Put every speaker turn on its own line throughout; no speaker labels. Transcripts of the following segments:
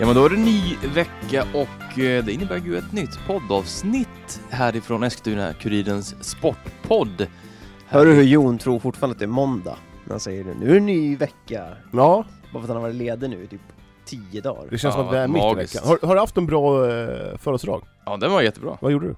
Ja men då är det ny vecka och eh, det innebär ju ett nytt poddavsnitt härifrån Eskilstuna-Kurirens sportpodd.
Hör du hur Jon tror fortfarande att det är måndag? När han säger det, nu är det ny vecka.
Ja,
Bara för att han har varit ledig nu i typ tio dagar.
det känns
Ja,
som att vi är mitt i
magiskt.
veckan. Har, har du haft en bra eh, födelsedag?
Ja den var jättebra.
Vad gjorde du?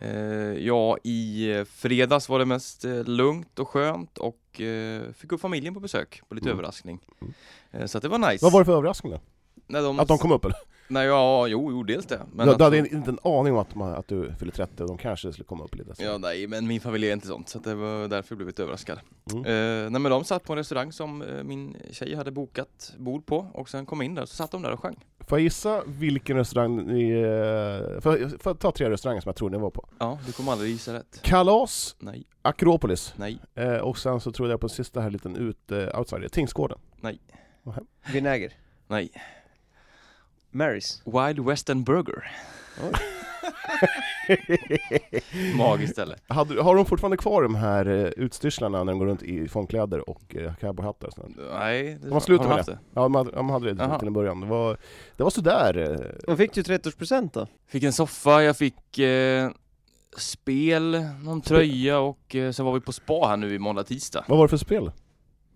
Eh, ja i eh, fredags var det mest eh, lugnt och skönt och eh, fick upp familjen på besök på lite
Mm.
överraskning.
Mm.
Eh, så att det var nice.
Vad var det för överraskning då?
När de,
Att de kom upp eller?
Nej ja, jo, jo dels det. Men
du,
att-
du hade inte en aning om att, man, att du fyller 30 och de kanske skulle komma upp lite? Så.
Ja nej men min familj är inte sånt så att det var därför jag blev lite överraskad.
Mm.
Eh, nej men de satt på en restaurang som eh, min tjej hade bokat bord på och sen kom in där så satt de där och sjöng.
Får jag gissa vilken restaurang ni... eh, Får jag, får jag ta tre restauranger som jag tror ni var på?
Ja, du kommer aldrig gissa rätt.
Kalas,
Nej,
Akropolis
nej,
eh, och sen så tror jag på sista här liten ut, eh, outsider, Tingsgården.
Vinäger.
nej.
Marys.
Wild Western Burger. Magiskt ställe.
Hade, har de fortfarande kvar de här eh, utstyrslarna när de går runt i fångkläder och eh, cowboyhattar och sånt?
Nej, det
De har slutat med
haft
Ja, de hade, de hade det
Jaha.
till en början. Det var, det var sådär. eh,
Vad fick du 30-årspresent då?
Fick en soffa, jag fick eh, spel, någon tröja och eh, sen var vi på spa här nu i måndag tisdag.
Vad var det för spel?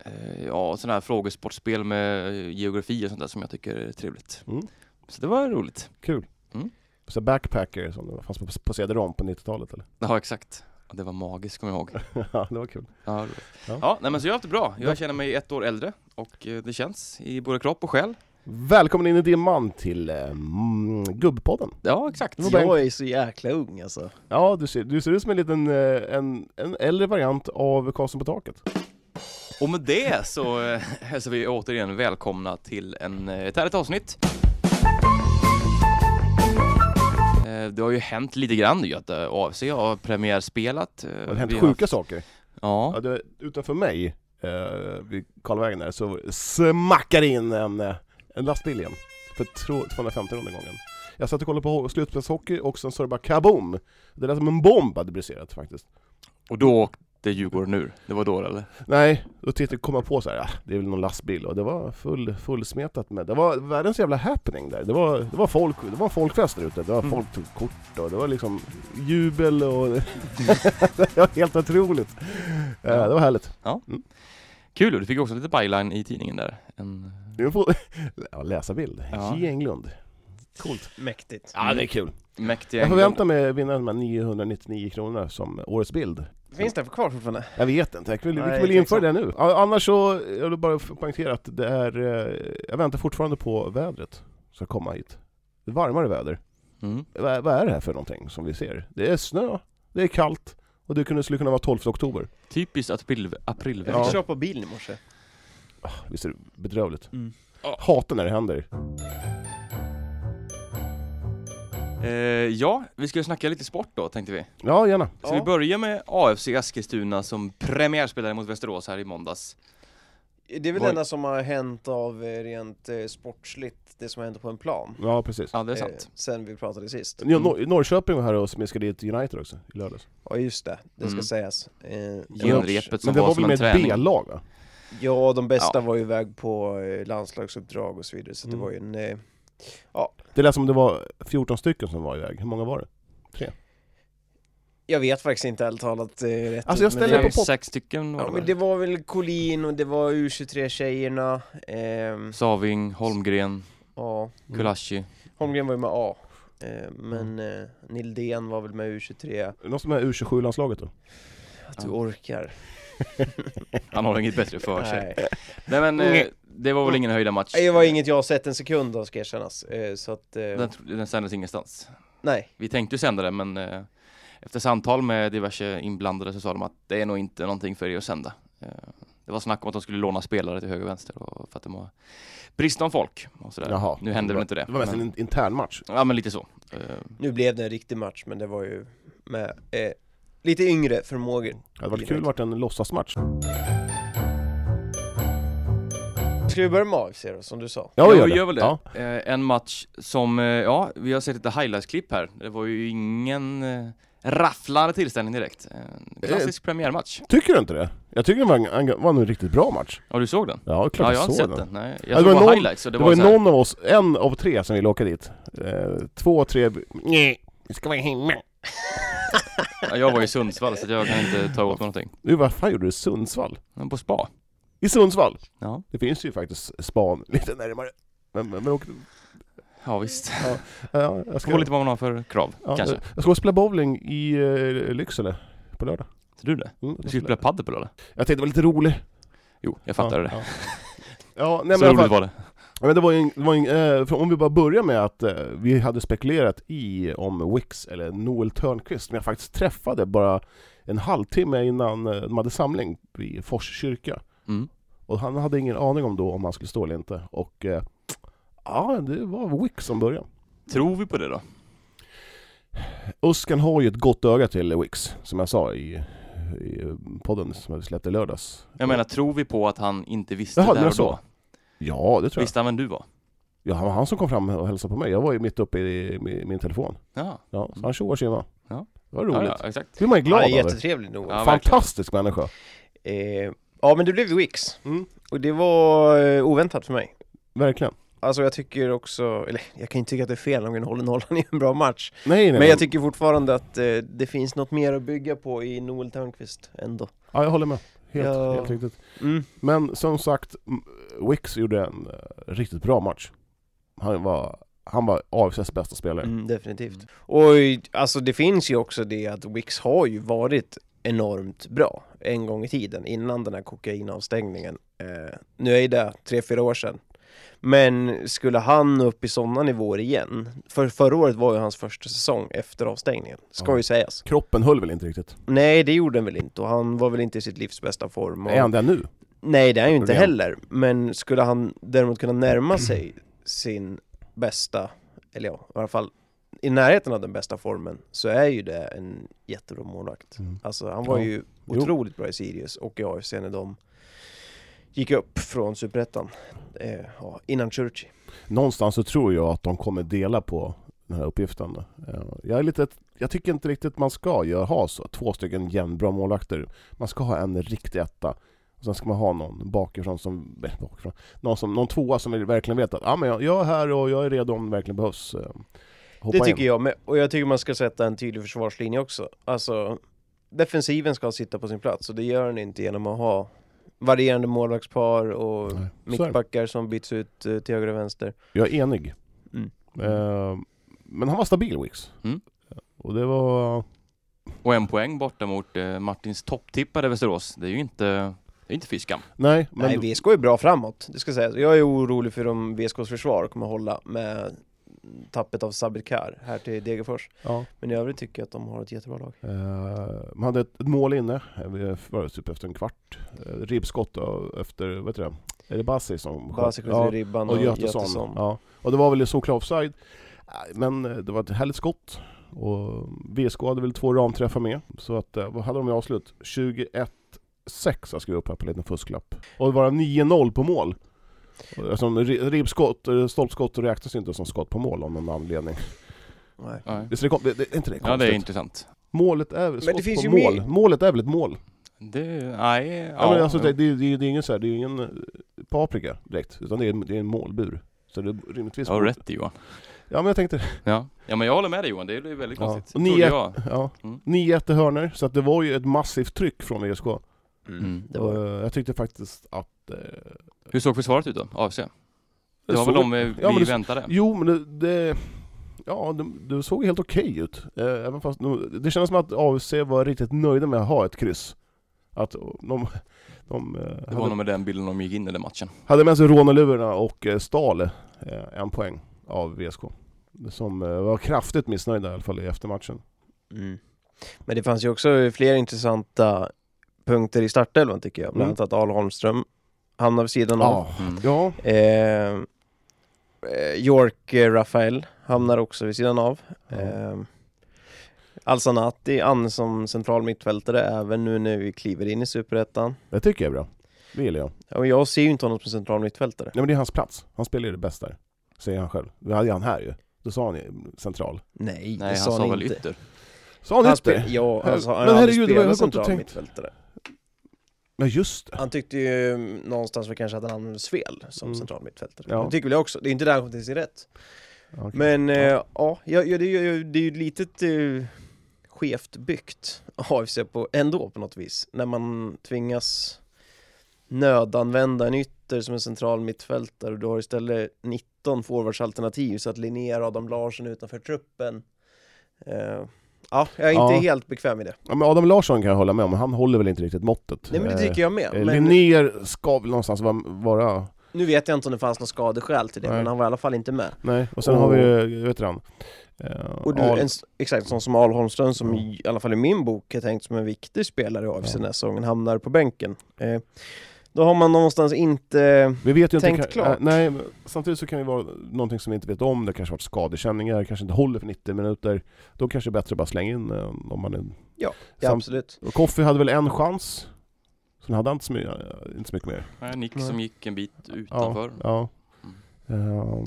Eh, ja, sådana här frågesportspel med eh, geografi och sånt där som jag tycker är trevligt.
Mm.
Så det var roligt.
Kul.
Mm.
Så backpacker som det fanns på, på CD-ROM på 90-talet eller?
Ja, exakt. Det var magiskt, kommer jag ihåg.
ja, det var kul.
Ja.
Ja.
ja nej, men så jag har haft det bra.
Ja.
Jag känner mig ett år äldre och eh, det känns i både kropp och själ.
Välkommen in i Dimman till eh, mm, Gubbpodden.
Ja, exakt.
Jag är så jäkla ung alltså.
Ja, du ser, du ser ut som en liten, eh, en, en äldre variant av Karlsson på taket.
Och med det så hälsar vi återigen välkomna till en, ett härligt avsnitt. Det har ju hänt lite grann ju att eh, AFC har premiärspelat. eh,
Det har hänt
vi
sjuka saker.
Ja,
Ja, det, utanför mig, eh, vid Karlvägen där, så smackar in en, eh, en lastbil igen. För tro- 250 gången. Jag satt och kollade på ho- slutspelshockey och sen så det bara kaboom! Det lät som en bomb hade briserat faktiskt.
och då åkte Djurgården ur. Det var då eller?
Nej, då tittade kom jag på så här, ja, det är väl någon lastbil och det var full, fullsmetat med, det var världens jävla happening där. Det var, det var folk, det var en folkfest där ute, det var
Mm.
folk tog kort och det var liksom jubel och det var helt otroligt. Eh,
Ja.
Det var härligt.
Kul, och du fick också lite byline i tidningen där. En,
Du får ja, läsa bild.
Ja.
J Englund. Coolt.
Mäktigt.
Ja, det är kul.
mäktig
Jag förväntar mig vinna de här 999 kronorna som årets bild.
Finns det kvar fortfarande?
Jag vet inte, jag vill, vi
Nej,
kan väl införa det nu. Annars så, jag vill bara poängtera att det är, eh, jag väntar fortfarande på vädret ska komma hit. Det är varmare väder.
Mm.
Vad, vad är det här för någonting som vi ser? Det är snö, det är kallt och det kunde, skulle kunna vara 12 oktober.
Typiskt april,
Jag
aprilväder.
Ja.
fick köpa bilen i morse.
Ah, Visst är det bedrövligt?
Mm.
Hatar när det händer.
Eh, ja, vi ska ju snacka lite sport då tänkte vi.
Ja, gärna.
Ska vi börja med AFC Eskilstuna som premiärspelade mot Västerås här i måndags?
Det är väl det enda som har hänt av eh, rent eh, sportsligt, det som har hänt på en plan.
Ja, precis.
Ja, det är
Eh,
sant.
sen vi pratade sist.
Ja, Nor- Norrköping var här och smiskade dit United också i lördags.
Ja just det, det ska
Mm.
sägas. Eh,
Genrepet som
Men det
var,
var väl med ett. B-lag va?
Ja, de bästa
Ja.
var ju iväg på eh, landslagsuppdrag och så vidare, så
Mm.
det var ju en... Eh,
Det lät som det var 14 stycken som var iväg. Hur många var det?
jag vet faktiskt inte ärligt talat eh, rätt
Alltså, jag
ut, men
ställer
det,
på pott-
Sex stycken var
ja,
det
men
väl?
det var väl Collin och det var U23-tjejerna, ehm,
Saving, Holmgren,
ja,
Kulashi.
Holmgren var ju med A. Eh, men eh, Nildén var väl med U23,
Är det någon som är U27-landslaget då?
att du
Ja.
orkar.
Han har inget bättre för sig.
Nej.
Nej men eh, det var väl ingen höjda match.
Det var inget jag har sett en sekund av ska erkännas, eh, så att, eh,
Den, den sändes ingenstans.
nej.
Vi tänkte ju sända den men eh, efter samtal med diverse inblandade så sa de att det är nog inte någonting för er att sända. Eh, det var snack om att de skulle låna spelare till höger och vänster och för att de var brist om folk och sådär.
Jaha.
Nu hände väl inte det.
Det var mest
men,
en intern match.
Ja men lite så. Eh,
Nu blev det en riktig match, men det var ju med eh, lite yngre förmågor.
Det hade varit kul att varit en låtsasmatch.
Ska vi börja med AFC då, som du sa?
Ja, gör
vi
det.
gör väl det.
Ja.
Eh, en match som, eh, ja, vi har sett lite highlights-klipp här. Det var ju ingen eh, rafflande tillställning direkt. En klassisk premiärmatch.
Tycker du inte det? Jag tycker det var en, en, var en riktigt bra match.
Ja, du såg den?
Ja, klart
Ja, jag inte
såg
sett den. Nej, jag
Ja, det
såg
var
bara
någon-
highlights och det,
Det var
här-
någon av oss, en av tre som ville åka dit. Eh, två, tre, nej, vi ska vara hemma.
Ja, jag var i Sundsvall så jag kan inte ta åt mig någonting.
Du, vad fan gjorde du i Sundsvall?
Men på spa.
I Sundsvall?
Ja,
Det finns ju faktiskt span lite närmare. Men, men, men åk,
ja visst.
ja, jag,
Det
ska,
beror lite vad man har för krav,
ja,
kanske.
jag ska gå och spela bowling i uh, Lycksele på lördag.
Tror du det?
Mm,
Du skulle spela padel på lördag?
Jag tänkte det var lite roligt.
Jo, jag fattar
ja,
det.
Ja, ja nej,
Så
men alla
roligt var det.
Men det var en- det var en, eh, om vi bara börjar med att eh, vi hade spekulerat i om Wix eller Noel Törnqvist, som jag faktiskt träffade bara en halvtimme innan eh, de hade samling vid Fors kyrka.
Mm.
Och han hade ingen aning om då om han skulle stå eller inte. Och eh, ja, det var Wix som började.
Tror vi på det då?
Uskan har ju ett gott öga till Wix, som jag sa i, i podden som vi släppte i lördags.
Jag menar, tror vi på att han inte visste
Jaha,
där och
så? Ja, det tror jag.
Visste han vem du var?
Ja, han var han som kom fram och hälsade på mig. Jag var ju mitt uppe i, min telefon.
Ja,
Ja, så han tjoar tjena.
Ja.
Det var
ja,
roligt.
ja exakt.
Det blir man ju glad
Han är
över.
jättetrevlig nog.
Ja.
Fantastisk människa.
Eh, ja men det blev Wix.
Mm.
Och det var eh, oväntat för mig.
Verkligen.
Alltså jag tycker också, eller jag kan inte tycka att det är fel om vi håller nollan i en bra match.
Nej, nej,
Men jag tycker fortfarande att eh, det finns något mer att bygga på i Noel Törnqvist ändå.
Ja, jag håller med. Helt,
Ja.
helt riktigt.
Mm.
Men som sagt, Wix gjorde en eh, riktigt bra match. Han var, han var AFCs bästa spelare.
Mm, definitivt. Och i- alltså det finns ju också det att Wix har ju varit enormt bra en gång i tiden innan den här kokainavstängningen. Eh, nu är det tre, fyra år sedan. Men skulle han upp i sådana nivåer igen, för förra året var ju hans första säsong efter avstängningen, ska
Ja.
ju sägas.
Kroppen höll väl inte riktigt?
Nej, det gjorde han väl inte och han var väl inte i sitt livs bästa form. Och...
Är han det nu?
Nej, det är han ju inte heller. Men skulle han däremot kunna närma sig sin bästa, eller ja, i alla fall i närheten av den bästa formen, så är ju det en jättebra målvakt.
Mm.
Alltså han var
Ja.
ju
Jo.
otroligt bra i Sirius och i AFC när de gick upp från Superettan eh, ja, innan Churchy.
Någonstans så tror jag att de kommer dela på den här uppgiften. Eh, Jag, är lite, jag tycker inte riktigt man ska göra, ha så, två stycken jämnbra målvakter. Man ska ha en riktig etta. Och sen ska man ha någon bakifrån som, eh, bakifrån, någon, som, någon tvåa som verkligen vet att ah, men jag, jag är här och jag är redo om det verkligen behövs. eh, hoppa
Det tycker
in.
jag med, och jag tycker man ska sätta en tydlig försvarslinje också. Alltså, defensiven ska sitta på sin plats och det gör den inte genom att ha varierande målvaktspar och
Nej,
mittbackar som byts ut eh, till höger och vänster.
Jag är enig.
Mm.
Eh, men han var stabil Wix.
Mm.
Och det var...
Och en poäng borta mot eh, Martins topptippade Västerås. Det är ju inte, det är inte fy skam.
Nej, men...
Nej, VSK är bra framåt, det ska sägas. Jag är orolig för om VSKs försvar kommer hålla med tappet av Sabir Kar här till Degerfors.
ja.
Men i övrigt tycker jag att de har ett jättebra lag.
Eh, man hade ett mål inne, eh, vi var det typ efter en kvart. Uh, ribbskott efter, vad heter det? Är det Bassi som sköt?
Basic skjuter i ribban och,
och Götesson.
Götesson.
Ja. Och det var väl solklar offside. Men det var ett härligt skott. Och VSK hade väl två ramträffar med. Så att, vad hade de i avslut? 21-6 jag skrev upp här på en liten fusklapp. Och det var 9-0 på mål. Och Alltså, ri- ribbskott, eh, stolpskott räknas inte som skott på mål av någon anledning.
Nej.
Nej.
Visst är det, det, det, är inte det
Ja, det är
konstigt?
intressant.
Målet är väl skott på
ju
mål?
mer-
Målet är väl ett mål?
Det, nej,
Ja,
ja.
men alltså, det, det, det, det är ingen så här, det är ingen eh, paprika direkt, utan det är, det är en målbur. Så det är rimligtvis...
Jag har rätt Johan.
Ja men jag tänkte,
Ja. ja, men jag håller med dig Johan. Det är väldigt
Ja.
konstigt. Trodde
nio-
jag.
ja.
Mm.
9-1 hörnor, så att det var ju ett massivt tryck från VSK.
Mm.
Det
Och,
var
eh, jag tyckte faktiskt att... Eh,
Hur såg försvaret ut då? AFC? Det var
såg-
väl de vi,
Ja, men
vi
det-
väntade?
Jo men det... det ja, det, det såg helt okej ut. Eh, även fast de, det kändes som att AFC var riktigt nöjda med att ha ett kryss. Att de... de eh,
Det var
hade,
nog med den bilden de gick in i den matchen.
hade med sig rånarlurarna och eh, stal eh, en poäng av VSK. Som eh, var kraftigt missnöjda i alla fall i eftermatchen.
Mm. Men det fanns ju också flera intressanta punkter i startelvan tycker jag. Bland
Mm.
annat att Al Holmström hamnar vid sidan av.
Mm.
Ja,
Eh, eh, York eh, Rafael hamnar också vid sidan av.
Ja.
Eh, Alsanati, Anne som central mittfältare även nu när vi kliver in i Superettan.
det tycker jag är bra. Det gillar jag.
Ja, och jag ser ju inte honom som central mittfältare.
Nej men det är hans plats. Han spelar ju det bästa där. Säger han själv. Vi hade han här ju. Då sa han ju central.
Nej,
Nej,
det
han sa
han
väl
inte.
ytter.
Sa han
Han
inte?
spe- ja,
Men
alltså, han
herregud, jag har
spelat
gått och
central mittfältare.
Ja just det.
Han tyckte ju någonstans väl kanske att han användes fel som
Mm.
central mittfältare.
Ja.
Det tycker väl jag också, det är inte där han kom till sin rätt.
Okej.
Men
Ja.
ja, ja, ja, det, är ju, det är ju ett litet eh, skevt byggt AFC på, ändå på något vis. När man tvingas nödanvända en ytter som en central mittfältare och du har istället 19 forwardsalternativ så att Linnér Adam Larsson utanför truppen. Eh, ja, jag är inte
Ja.
helt bekväm med det.
Ja, men Adam Larsson kan jag hålla med om, han håller väl inte riktigt måttet.
Nej men det tycker jag med.
Eh,
Men
Linnér ska väl någonstans vara, vara
nu vet jag inte om det fanns något skadeskäl till det,
Nej.
men han var i alla fall inte med.
nej, och sen
Och-
har vi, vet du han? Eh,
Och du,
Al-
en, exakt, sån som Al Holmström som i, i alla fall i min bok är tänkt som en viktig spelare i AFC
Ja.
här säsongen, hamnar på bänken. Eh, då har man någonstans inte...
Vi vet ju inte,
Tänkt
kan,
klart.
äh, nej, samtidigt så kan det vara någonting som vi inte vet om, det kanske varit skadekänningar, kanske inte håller för 90 minuter. Då kanske det är bättre att bara slänga in eh, om man är...
Ja,
Sam-
absolut.
och Koffi hade väl en chans, sen hade han inte så mycket, inte så mycket mer.
Nej, Nick
Nej.
som gick en bit utanför.
Ja.
Mm.
Ehm,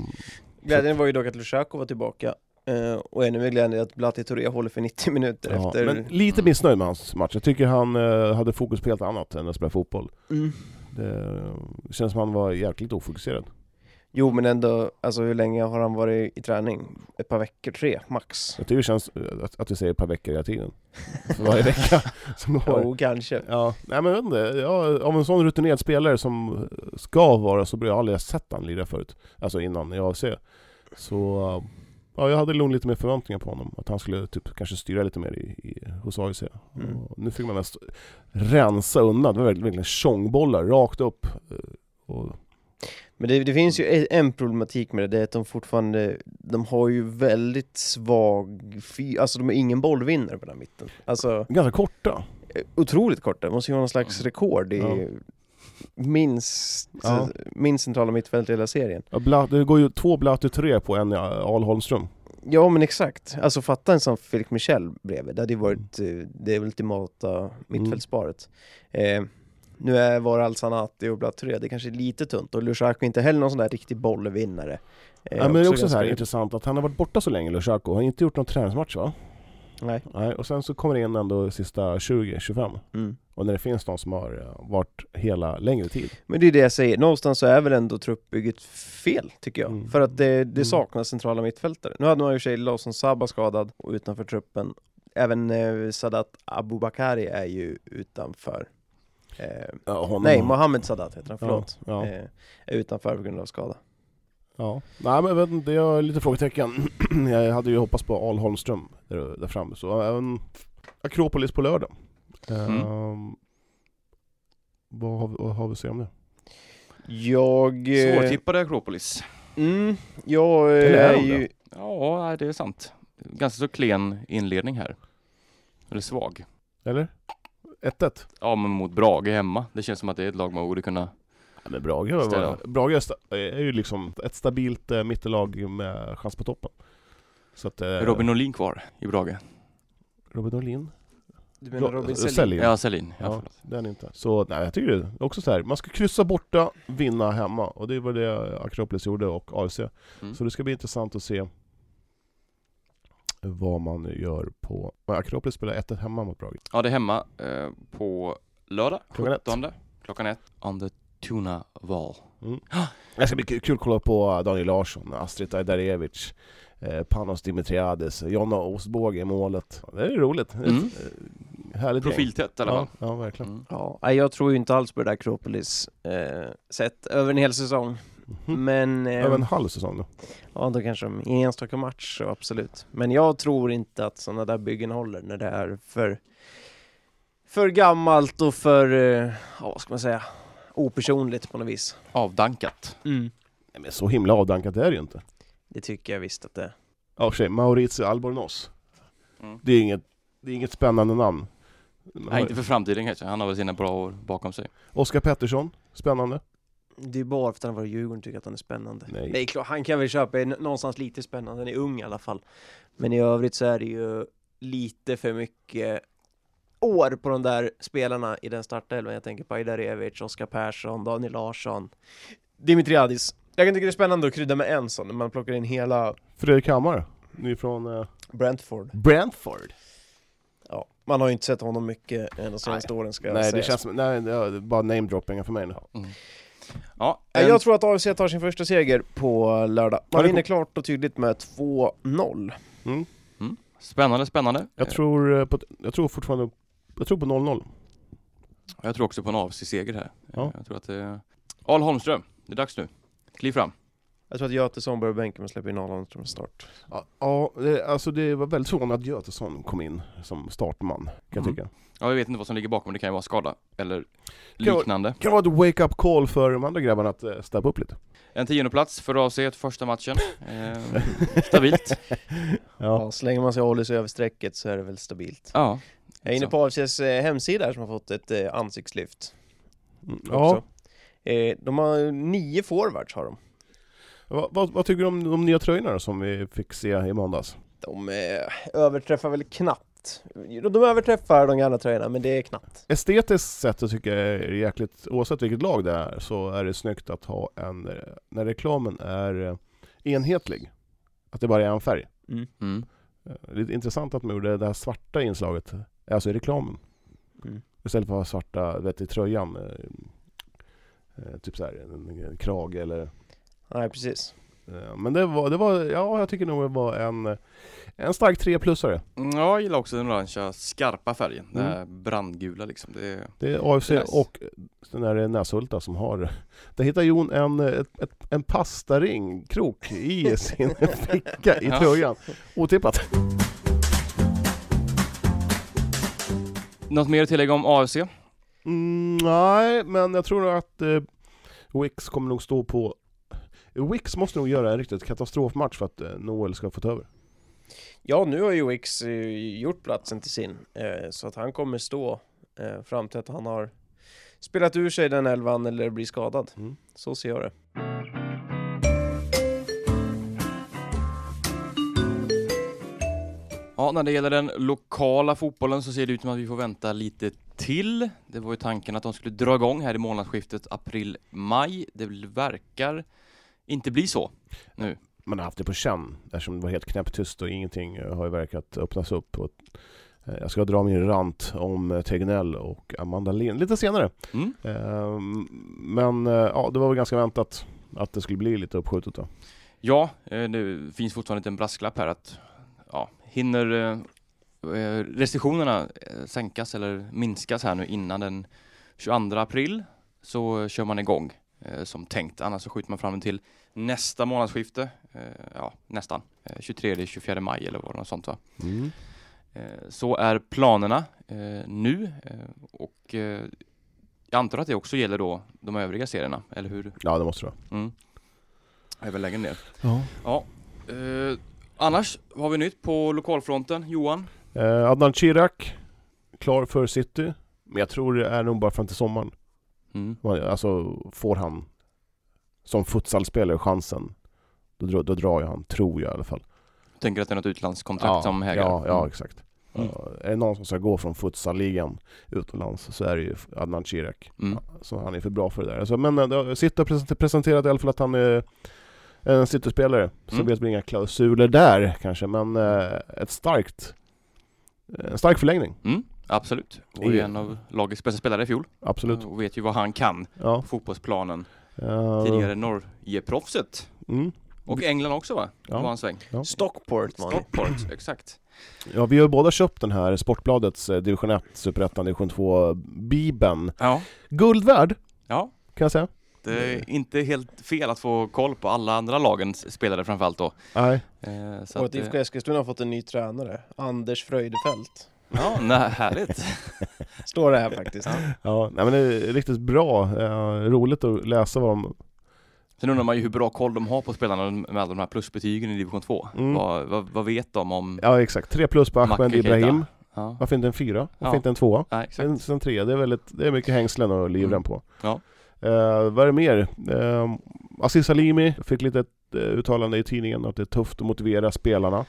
Glädjen var ju dock att Lushaku var tillbaka. Eh, och ännu mer glädjande att Blati Touré håller för 90 minuter
ja,
efter...
Men lite missnöjd med hans match. Jag tycker han eh, hade fokus på helt annat än att spela fotboll.
Mm.
Det känns som han var jäkligt ofokuserad.
Jo men ändå, alltså hur länge har han varit i träning? Ett par veckor, tre max?
Jag tycker det känns eh, att, att vi säger ett par veckor hela tiden. För varje vecka. Som har.
Jo, kanske.
Ja, nej men jag vet inte. Ja, av en sån rutinerad spelare som ska vara så blir jag aldrig sett han lira förut. Alltså innan i AFC. Så ja, jag hade nog lite mer förväntningar på honom. Att han skulle typ kanske styra lite mer i, i, hos AFC.
Mm.
Nu fick man mest rensa undan. Det var verkligen, tjongbollar rakt upp. eh, Och,
Men det, det finns ju en- problematik med det, det är att de fortfarande, de har ju väldigt svag, fy, alltså de har ingen bollvinnare på den här mitten. Alltså
ganska korta.
eh, otroligt korta, det måste ju vara någon slags
Mm.
rekord i
Ja.
Minst,
Ja.
minst centrala mittfält i hela serien.
Ja, Bla, det går ju två Blatter tre på en Al Holmström.
Ja men exakt, alltså fatta en sån Felix Michel bredvid, det hade ju varit eh, det ultimata mittfältsparet. Eh, nu är var Al-Sanati och Blaturé, det kanske är lite tunt och Lushaku är inte heller någon sån där riktig bollvinnare. Eh,
Ja, men det är också så här intressant att han har varit borta så länge, Lushaku. Han har inte gjort någon träningsmatch va?
Nej.
Nej, och sen så kommer det in ändå sista 20-25.
Mm.
Och när det finns de som har eh, varit hela längre tid.
Men det är det jag säger, någonstans så är väl ändå truppbygget fel, tycker jag.
Mm.
För att det, det
Mm.
saknas centrala mittfältare. Nu hade man ju i och för sig Lawson Sabba skadad och utanför truppen. Även eh, Sadat Abubakari är ju utanför. Eh,
Ja,
nej, Mohammed Sadat heter han,
Ja,
förlåt.
ja.
Eh, är utanför på grund av skada.
Ja. Nej men jag vet inte, jag har lite frågetecken. jag hade ju hoppats på Al Holmström där, där framme. Så även Akropolis på lördag.
Mm.
Ehm, vad, har vi, vad har vi att säga om det?
Jag... eh,
Svårtippade Akropolis.
Mm, jag eh,
är
är ju...
Ja, det är sant. Ganska så klen inledning här. Eller svag.
Eller? 1-1?
Ja, men mot Brage hemma. Det känns som att det är ett lag man borde kunna...
Ja, men Brage, var. Brage är ju liksom ett stabilt eh, mittellag med chans på toppen. Så att, eh,
Är Robin Olin kvar i Brage?
Robin Olin?
Du menar
Ro-
Robin
Selin.
Selin?
Ja, Selin. Ja,
Ja,
förlåt.
den inte. Så nej, jag tycker det är också så här. man ska kryssa borta, vinna hemma. Och det var det Akropolis gjorde och AFC.
Mm.
Så det ska bli intressant att se vad man gör på... Akropolis spelar 1-1 hemma mot Brage.
Ja, det är hemma eh, på lördag,
Klockan ett.
17. Klockan ett. On the Tuna Val.
Det ska bli kul att kolla på Daniel Larsson, Astrid Ajdarevic, eh, Panos Dimitriades, Jonna Ostbåge i målet. Det är roligt.
Mm.
Härligt.
Profiltätt i alla
Ja,
fall.
ja, verkligen.
Mm.
Ja, jag tror ju inte alls på det där Akropolis eh, sett över en hel säsong.
Mhm.
Men... Eh,
Över en halv säsong då.
Ja, då kanske de, i en enstaka match, så absolut. Men jag tror inte att sådana där byggen håller när det är för, för gammalt och för, eh, ja, vad ska man säga, opersonligt på något vis.
Avdankat.
Nej, men så himla avdankat är det ju inte.
Det tycker jag visst att det är.
Ja, sig, Maurizio Albornoz.
Mm.
Det är inget, det är inget spännande namn.
Nej, inte för framtiden kanske. Han har väl sina bra år bakom sig.
Oskar Pettersson, spännande.
Det är bara för att han varit i Djurgården tycker att han är spännande.
Nej.
Nej, klart, han kan väl köpa är någonstans lite spännande, han är ung i alla fall. Men i övrigt så är det ju lite för mycket år på de där spelarna i den startelvan. Jag tänker på Ajdarevic, Oskar Persson, Daniel Larsson, Dimitriadis. Jag kan tycka det är spännande att krydda med en sån, när man plockar in hela
Fredrik Hammar, ny från eh,
Brentford.
Brentford.
Man har ju inte sett honom mycket eh, de senaste åren ska jag
Nej,
säga.
det känns som, nej, det är bara namedroppingar för mig nu.
Mm. Ja,
Nej,
en-
Jag tror att AFC tar sin första seger på lördag. Man
det
vinner klart och tydligt med 2-0.
Mm.
Spännande, spännande.
Jag, tror eh, på, jag tror fortfarande, jag tror på 0-0.
Jag tror också på en AFC-seger här.
Ja.
Jag tror att det är... Al Holmström, det är dags nu. Kliv fram.
Jag tror att Götesson börjar bänken med att släppa in Arland från start.
Ja, ja det, alltså det var väldigt förvånande att Götesson kom in som startman, kan jag
Mm.
tycka.
Ja, jag vet inte vad som ligger bakom, det kan ju vara skada eller liknande.
Kan vara ett wake-up call för de andra grabbarna att uh, steppa upp lite.
En tionde plats för ett första matchen. Eh, stabilt.
Ja. slänger man sig och håller sig över strecket så är det väl stabilt.
Ja.
Jag är inne på AFCs eh, hemsida som har fått ett eh, ansiktslyft.
Mm,
också.
ja.
Eh, de har nio forwards har de.
Vad, vad, vad tycker du om de nya tröjorna som vi fick se i måndags?
De eh, överträffar väl knappt. De överträffar de gamla tröjorna, men det är knappt.
Estetiskt sett så tycker jag är jäkligt, oavsett vilket lag det är, så är det snyggt att ha en, eh, när reklamen är eh, enhetlig. Att det bara är en färg.
Mm.
Eh, Det är intressant att de gjorde det här svarta inslaget, alltså i reklamen.
Mm.
Istället för att ha svarta, vet, i tröjan. Typ såhär, en, en krage eller...
Nej, precis.
eh, Men det var, det var, ja jag tycker nog det var en, en stark tre-plussare.
Mm, Ja, jag gillar också den orangea skarpa färgen. Den
Mm.
här brandgula liksom. Det är...
Det är AFC
Nice.
och den där Näshulta som har Där hittar Jon en, ett, ett, en pastaring, krok, i sin ficka i
Ja.
tröjan. Otippat.
Något mer att tillägga om AFC?
Mm, nej, men jag tror att eh, Wix kommer nog stå på Wix måste nog göra en riktigt katastrofmatch för att eh, Noel ska få ta över.
Ja, nu har ju Wix eh, gjort platsen till sin, eh, så att han kommer stå fram till att han har spelat ur sig den elvan eller blir skadad.
Mm.
Så ser jag det.
Ja, när det gäller den lokala fotbollen så ser det ut som att vi får vänta lite till. Det var ju tanken att de skulle dra igång här i månadsskiftet april-maj. Det verkar inte bli så nu.
Man har haft det på känn eftersom det var helt knäpptyst och ingenting har ju verkat öppnas upp. Och, eh, jag ska dra min rant om eh, Tegnell och Amanda Lind lite senare.
Mm.
Eh, Men eh, ja, det var väl ganska väntat att det skulle bli lite uppskjutet då.
Ja, det finns fortfarande en brasklapp här att ja, hinner restriktionerna sänkas eller minskas här nu innan den 22 april så kör man igång som tänkt. Annars så skjuter man fram den till nästa månadsskifte. Eh, ja, nästan. Eh, 23-24 maj eller vad det något sånt va. Eh, Så är planerna eh, nu eh, och eh, jag antar att det också gäller då de övriga serierna, eller hur?
Ja, det måste det vara.
Mm. Även längre ner.
Ja.
Ja. Eh, annars, vad har vi nytt på lokalfronten? Johan?
Eh, Adnan Chirac, klar för City. Men jag tror det är nog bara fram till sommaren.
Mm.
Alltså får han som futsalspelare chansen, då, drar- då drar jag han, tror jag i alla fall.
Tänker att det är något utlandskontrakt som hägrar?
Ja, ja
Mm.
exakt.
Mm.
Ja, är det någon som ska gå från futsalligan utomlands så är det ju Adnan Chirac.
Mm.
Så han är för bra för det där. Alltså, men äh, City har present- presenterat i alla fall att han är en City-spelare. Så
Mm.
vet vi inga klausuler där kanske, men äh, ett starkt en stark förlängning,
Mm. Absolut. Och är
I-
en av lagets bästa spelare i fjol.
absolut.
Och vet ju vad han kan
Ja.
på fotbollsplanen.
Eh,
Tidigare Norge-proffset.
Mm.
Och England också va?
Ja.
Var en sväng.
Stockport var det.
Stockport, exakt.
Ja, vi har båda köpt den här Sportbladets eh, division 1, Superettan, division 2 Bibeln.
Ja.
Guld värd,
Ja,
kan jag säga.
det är inte helt fel att få koll på alla andra lagens spelare framförallt då.
Nej.
Eh, så
Och
att,
att IFK Eskilstuna har fått en ny tränare, Anders Fröjdefelt.
Ja, nej, härligt.
Står det här faktiskt.
Ja, nej, men det är riktigt bra. Eh, roligt att läsa vad de...
Sen undrar man ju hur bra koll de har på spelarna med alla de här plusbetygen i division 2.
Mm.
Vad, vad, vad vet de om...
Ja exakt, tre plus på Ahmed. Ibrahim.
Ja,
Varför inte en fyra? Varför
Ja.
inte en tvåa?
nej, exakt.
Sen, sen tre, det är väldigt, det är mycket hängslen och livrem
Mm.
på.
Ja.
Eh, vad är det mer? Uh, Aziz Salimi fick lite ett eh, uttalande i tidningen att det är tufft att motivera spelarna.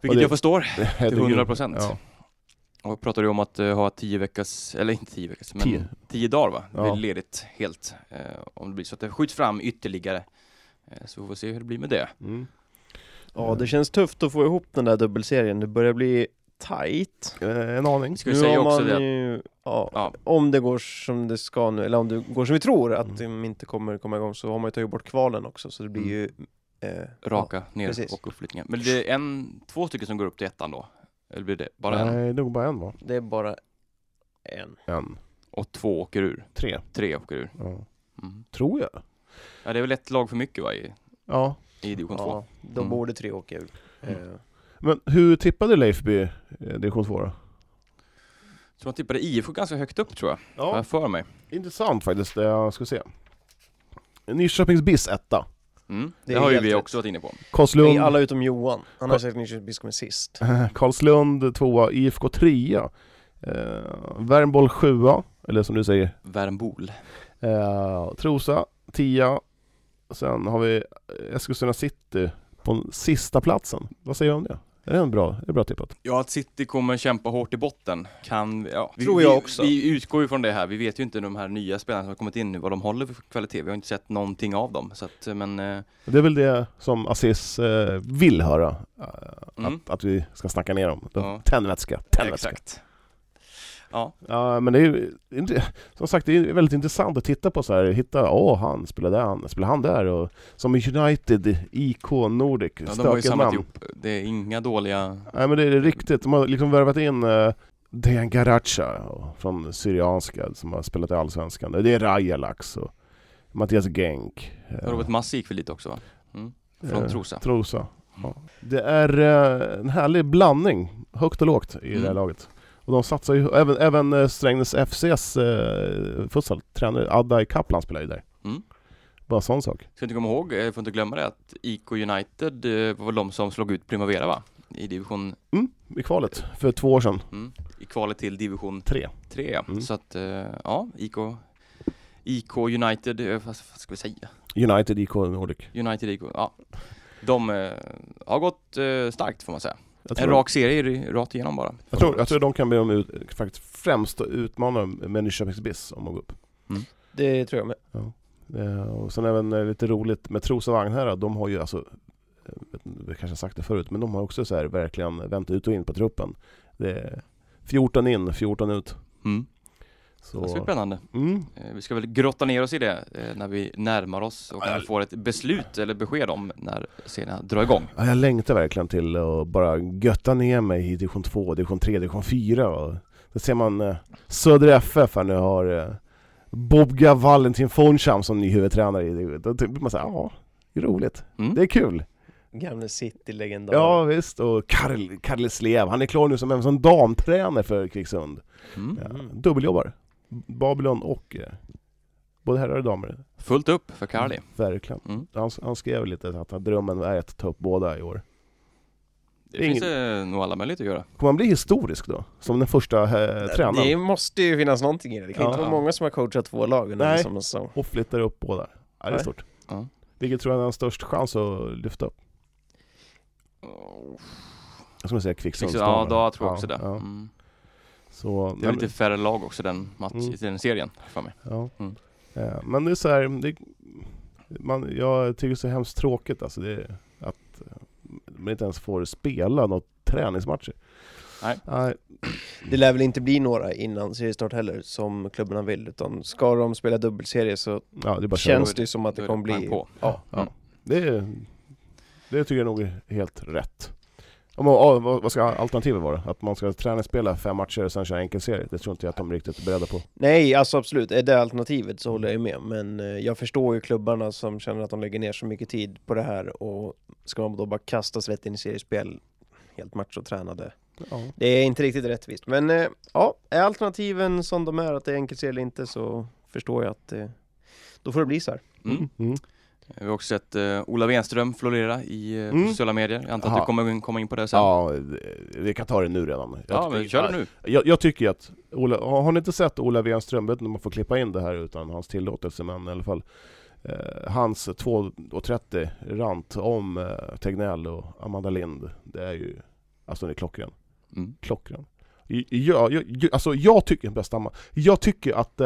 Vilket
det-
jag förstår
Det är
till
ju-
100 procent.
Ja.
Och pratar du om att eh, ha tio veckors, eller inte tio veckors, men
Tio.
tio, dagar va? Det
Ja.
blir ledigt helt. Eh, om det blir så att det skjuts fram ytterligare. Eh, så vi får se hur det blir med det.
Mm.
Ja, det känns tufft att få ihop den där dubbelserien. Det börjar bli tight.
Eh, en aning.
Ska vi säga
har
också
man
det
ju, ja,
ja,
om det går som det ska nu, eller om det går som vi tror att
Mm.
de inte kommer komma igång så har man ju tagit bort kvalen också så det blir
Mm.
ju eh,
raka ner
precis.
och uppflyttningar. Men det är en, två stycken som går upp till ettan då? Eller blir det bara en?
Nej, nog bara en va?
Ja, det är bara en.
En.
Och två åker ur?
Tre.
Tre åker ur?
Ja.
Mm.
Tror jag.
Ja, det är väl ett lag för mycket va, i,
Ja.
i division 2?
Ja, då
Mm.
borde tre åka ur.
Mm.
Eh,
Men hur tippade Leifby eh, division 2 då?
Så man tippade IFK ganska högt upp tror jag, har jag för mig.
Intressant faktiskt, det jag ska se. Nyköpings BIS etta.
Mm.
Det
Det,
är
har ju vi också varit inne på.
Karlslund,
alla utom Johan. Han har sagt Nyköping BIS kommer sist.
Karlslund tvåa, IFK trea. Eh, Värmboll sjua, eller som du säger,
Värmbol.
eh, Trosa tia. Sen har vi Eskilstuna City på sista platsen. Vad säger du om det? Är det en bra, är det bra tippat?
Ja, att City kommer kämpa hårt i botten kan, ja. Vi,
Tror jag
vi,
också.
Vi utgår ju från det här. Vi vet ju inte de här nya spelarna som har kommit in nu, vad de håller för kvalitet. Vi har inte sett någonting av dem. Så att, men, eh,
Det är väl det som Aziz eh, vill höra, eh,
Mm.
att, att vi ska snacka ner dem.
Ja.
Tändvätska, tändvätska.
exakt. Ja,
Ja men det är ju, som sagt det är väldigt intressant att titta på så här, hitta, åh han spelar där, han spelar han där och som United, IK, Nordic,
ja de har ju samlat
namn.
ihop. Det är inga dåliga...
Nej men det är riktigt, de har liksom värvat in uh, Dejan Garacha från Syrianska som har spelat i Allsvenskan. Det är Rajalax och Mattias Genk. eh,
Robert Massi gick väl dit också va? Mm. Från
eh,
Trosa.
Trosa. Ja. Det är en härlig blandning, högt och lågt i det här
Mm.
laget. Och de satsar ju, även, även eh, Strängnäs FCs uh, futsal-tränare Adai Kaplan spelar ju där.
Mm.
Bara sån sak.
Ska inte komma ihåg, jag får inte glömma det, att IK United eh, var de som slog ut Primavera va? I division,
Mm, i kvalet för två år sedan.
mm, i kvalet till division
Tre.
3 ja.
Mm.
Så att, eh, ja, IK, IK United, eh, vad, ska vi säga?
United IK Nordic.
United IK, ja. De eh, har gått eh, starkt får man säga.
Jag
En rak serie i- rakt igenom bara.
jag, tror, jag tror de kan bli de ut, faktiskt främst utmana med Nyköpings BIS om att gå upp.
Det tror jag med.
Eh, och sen även eh, lite roligt med Trosa Vagnhärad, de har ju alltså, eh, vet vi kanske har sagt det förut, men de har också så här verkligen vänt ut och in på truppen. Det är 14 in, 14 ut.
Mm.
Så,
Det ska bli spännande.
mm,
Eh, Vi ska väl grotta ner oss i det eh, när vi närmar oss och kanske får ett beslut eller besked om när serierna drar igång.
ja, jag längtar verkligen till att bara götta ner mig i division 2, division 3, division 4. Och då ser man eh, Söder FF här nu har Bobga Valentin Foncham som ny huvudtränare. i- Då tycker man såhär, ja, det är roligt.
Mm.
Det är kul.
Gamle City-legendar.
Ja visst, och Karl, Karl Slev, han är klar nu som även som damtränare för Kvicksund.
Mm.
Ja, dubbeljobbar. Babylon och eh, både herrar och damer.
Fullt upp för Carly.
Verkligen.
Mm.
Han, han skrev lite att drömmen är att ta upp båda i år.
Det
Ingen-
finns det nog alla möjligheter att göra.
Kommer han bli historisk då? Som den första eh, tränaren?
Det måste ju finnas någonting i det. Det kan
Ja.
inte vara många som har coachat två lag under
Nej.
samma säsong.
Och flyttar upp båda. Ja, det är
Nej.
stort.
Ja.
Vilket tror jag är den störst chans att lyfta upp? Jag skulle säga Kvicksund.
Ja, då tror jag också det.
Ja.
Mm.
Så,
Det är lite färre lag också den, match,
Mm.
den serien för mig.
Ja.
Mm.
Eh, Men det är så här, det, man, jag tycker det är så hemskt tråkigt alltså det, att eh, man inte ens får spela något träningsmatcher.
Nej.
Nej.
Det lär väl inte bli några innan seriestart heller, som klubbarna vill, utan ska de spela dubbelserie så
Ja, det
känns det som att det kommer bli...
på.
Ja.
Ja,
Mm.
det, det tycker jag nog är helt rätt. Om, ja, vad vad ska alternativet vara? Att man ska träningsspela fem matcher och sen köra enkelserie? Det tror inte jag att de är riktigt beredda på.
Nej, alltså absolut, är det alternativet så håller jag med, men eh, jag förstår ju klubbarna som känner att de lägger ner så mycket tid på det här och ska man då bara kastas rätt in i seriespel, helt machotränade.
Ja.
Det är inte riktigt rättvist, men eh, ja, är alternativen som de är, att det är enkelserie eller inte, så förstår jag att eh, då får det bli så här.
Mm.
Mm.
Vi har också sett uh, Ola Wenström florera i uh,
Mm.
sociala medier. Jag antar att
Aha.
du kommer komma in på det sen.
Ja, vi kan ta det nu redan. Jag
Ja, men kör det nu.
Jag, jag tycker att, Ola, har ni inte sett Ola Wenström, vet inte om man får klippa in det här utan hans tillåtelse, men i alla fall eh, Hans 2.30 rant om Tegnell och Amanda Lind, det är ju, alltså det är klockren.
Mm.
Klockren. Ja, jag, jag, alltså jag tycker, bästa jag tycker att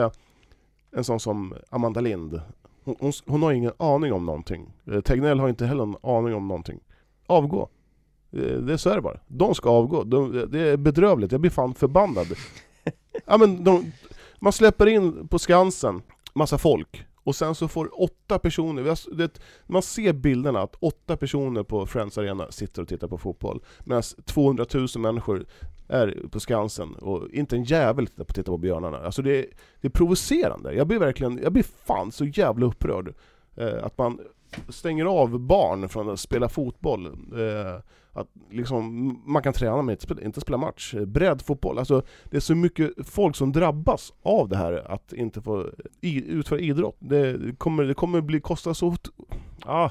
en sån som Amanda Lind, hon, hon, hon har ingen aning om någonting. Eh, Tegnell har inte heller en aning om någonting. Avgå. Det, det, så är det bara. De ska avgå. De, det är bedrövligt, jag blir fan förbannad. ja, men de, man släpper in på Skansen massa folk, och sen så får åtta personer, det, man ser bilderna att åtta personer på Friends Arena sitter och tittar på fotboll, medan 200 000 människor är på Skansen och inte en jävel tittar på, tittar på björnarna. Alltså det är, det är provocerande. Jag blir verkligen, jag blir fan så jävla upprörd. Eh, att man stänger av barn från att spela fotboll. Eh, att liksom, man kan träna men inte, inte spela match. Breddfotboll, alltså det är så mycket folk som drabbas av det här att inte få utföra idrott. Det kommer, det kommer bli, kosta så... Ah,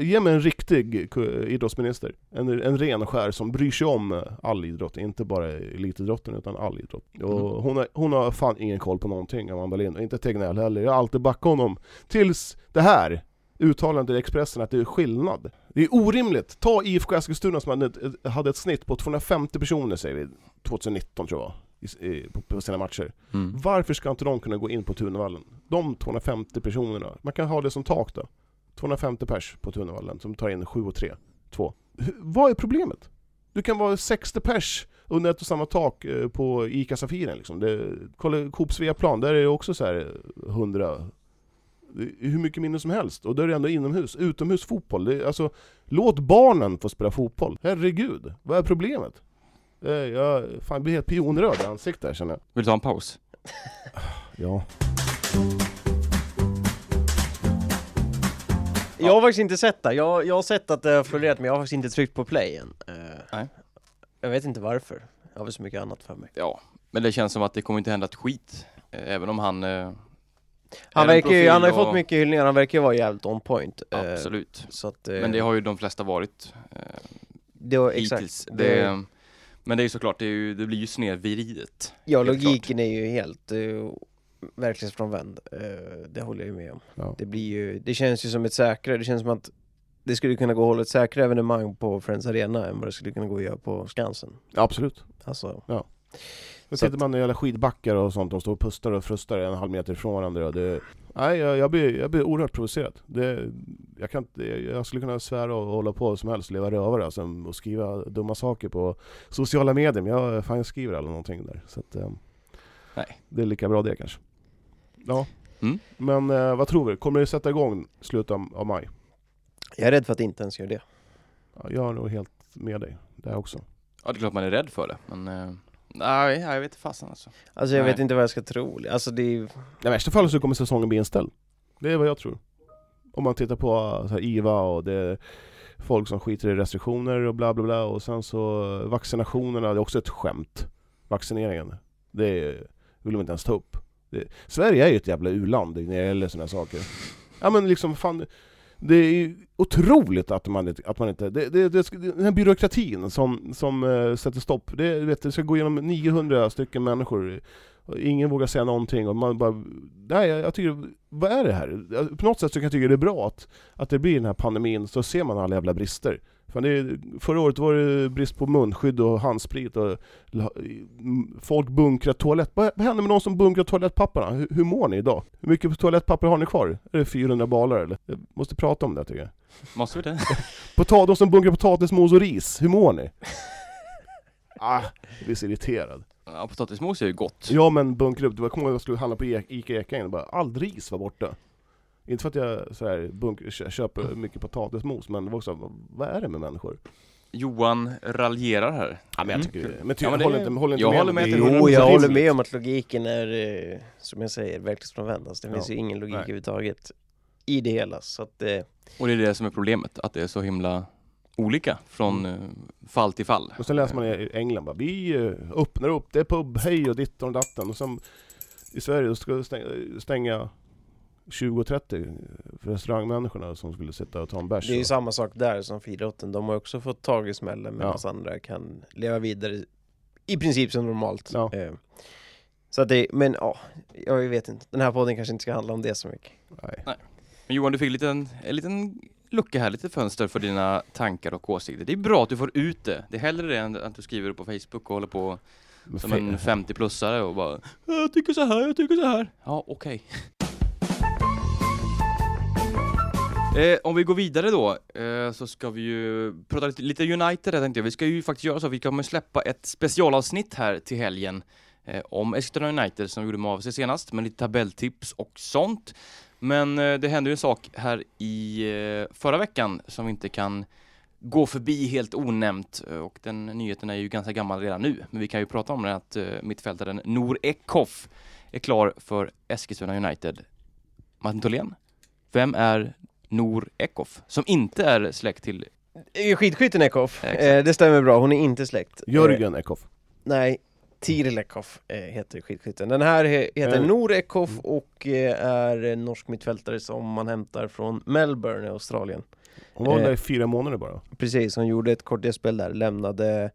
ge mig en riktig idrottsminister. En, en ren skär som bryr sig om all idrott, inte bara elitidrotten utan all idrott. Och mm. hon, har, hon har fan ingen koll på någonting, Amanda Lind, och inte Tegnell heller. Jag har alltid backat honom tills det här uttalandet i Expressen att det är skillnad. Det är orimligt! Ta IFK Eskilstuna som hade ett, hade ett snitt på 250 personer, säger vi, 2019 tror jag i, i, på, på sina matcher. Mm. Varför ska inte de kunna gå in på Tunavallen? De 250 personerna, man kan ha det som tak då. 250 pers på Tunavallen som tar in 7 och 3, 2. Vad är problemet? Du kan vara 60 pers under ett och samma tak eh, på ICA Safiren liksom. Det, kolla Coop Sveaplan, där är det också så här 100 hur mycket mindre som helst. Och då är det ändå inomhus. Utomhusfotboll. Det, alltså, låt barnen få spela fotboll. Herregud, vad är problemet? Eh, jag fan, blir helt pionröd i ansiktet här känner jag.
Vill du ta en paus?
ja.
Jag har faktiskt inte sett det. Jag, jag har sett att det har florerat men jag har faktiskt inte tryckt på play än. Uh, Nej. Jag vet inte varför. Jag har väl så mycket annat för mig.
Ja, men det känns som att det kommer inte hända ett skit. Eh, även om han
han, verkar ju, han har ju och... fått mycket hyllningar, han verkar ju vara jävligt on point
Absolut, så att, men det har ju de flesta varit
eh, det var, Exakt
det, Men det är ju såklart, det, är ju, det blir ju snedvridet
Ja, logiken klart. är ju helt uh, verklighetsfrånvänd uh, Det håller jag ju med om ja. Det blir ju, det känns ju som ett säkrare, det känns som att det skulle kunna gå att hålla ett säkrare evenemang på Friends Arena än vad det skulle kunna gå att göra på Skansen
Absolut
Alltså
ja. Då sitter man i alla skidbackar och sånt, och står och pustar och frustar en halv meter ifrån varandra. Det, nej, jag, jag, blir, jag blir oerhört provocerad. Det, jag, kan, jag skulle kunna svära och hålla på som helst, leva rövare alltså, och skriva dumma saker på sociala medier, men jag, fan, jag skriver aldrig någonting där. Så att, eh, nej. Det är lika bra det kanske. Ja, mm. men eh, vad tror vi? Kommer det sätta igång slutet av, av maj?
Jag är rädd för att det inte ens gör det.
Ja, jag är nog helt med dig där också.
Ja, det är klart man är rädd för det, men eh... Nej, jag vet inte fasen alltså.
Alltså jag Nej. vet inte vad jag ska tro. Alltså det är.
I värsta fall så kommer säsongen bli inställd. Det är vad jag tror. Om man tittar på så här, IVA och det är folk som skiter i restriktioner och bla bla bla och sen så vaccinationerna, det är också ett skämt. Vaccineringen, det vill de inte ens ta upp. Det, Sverige är ju ett jävla u-land när det gäller sådana saker. Ja men liksom fan, det är otroligt att man, att man inte... Det, det, det, den här byråkratin som, som uh, sätter stopp, det, vet, det ska gå igenom 900 stycken människor, ingen vågar säga någonting och man bara... Nej, jag, jag tycker... Vad är det här? På något sätt så kan jag tycka det är bra att, att det blir den här pandemin, så ser man alla jävla brister. Fan det, förra året var det brist på munskydd och handsprit och folk bunkrar toalett. Vad, händer med de som bunkrar toalettpapperna? Hur, hur mår ni idag? Hur mycket toalettpapper har ni kvar? Är det 400 balar eller? Jag måste prata om det tycker jag.
Måste vi det?
Pota de som bunkrar potatismos och ris, hur mår ni? ah, jag blir så irriterad.
Ja, potatismos är ju gott.
Ja men bunkra upp, jag kommer ihåg jag skulle handla på Ica Ekängen, bara all ris var borta. Inte för att jag så här, bunk, köper mycket potatismos, men det var också, vad är det med människor?
Johan raljerar här.
Ja, men jag tycker mm. men ty, ja, men håller, inte, håller inte
jag
med.
Håller med
jo, jag håller med om att logiken är, eh, som jag säger, verklighetsfrånvänd. Alltså, det ja. finns ju ingen logik Nej. överhuvudtaget i det hela. Så att, eh...
Och det är det som är problemet, att det är så himla olika från mm. Eh, fall till fall.
Och sen läser man i England bara, vi öppnar upp, det är pub, hej och ditt och datten. Och sen i Sverige ska stänga 20-30 för restaurangmänniskorna som skulle sitta och ta en bärs.
Det är ju samma sak där som friidrotten. De har också fått tag i smällen medan ja. andra kan leva vidare i princip som normalt. Ja. Eh, så att det, men ja, jag vet inte. Den här podden kanske inte ska handla om det så mycket.
Nej. Nej. Men Johan, du fick en liten, en liten lucka här, lite fönster för dina tankar och åsikter. Det är bra att du får ut det. Det är hellre det än att du skriver på Facebook och håller på som en 50-plussare och bara Jag tycker så här, jag tycker så här. Ja, okej. Okay. Eh, om vi går vidare då, eh, så ska vi ju prata lite, lite United här tänkte jag. Vi ska ju faktiskt göra så, vi kommer släppa ett specialavsnitt här till helgen eh, om Eskilstuna United som gjorde med av sig senast, med lite tabelltips och sånt. Men eh, det hände ju en sak här i eh, förra veckan som vi inte kan gå förbi helt onämnt eh, och den nyheten är ju ganska gammal redan nu. Men vi kan ju prata om det att eh, mittfältaren Nour Ekhoff är klar för Eskilstuna United. Martin Tholén, vem är Nour Ekhoff? Som inte är släkt till...
Eh, Skidskytten
Exakt.
eh, det stämmer bra, hon är inte släkt. Eh,
Jörgen Ekhoff.
nej, Tiril Ekhoff eh, heter skidskytten. Den här he heter
Eh,
Nour Ekhoff och eh, är norsk mittfältare som man hämtar från Melbourne i Australien.
Hon var
Eh.
där i fyra månader bara.
Precis, hon gjorde ett kort gästspel där, lämnade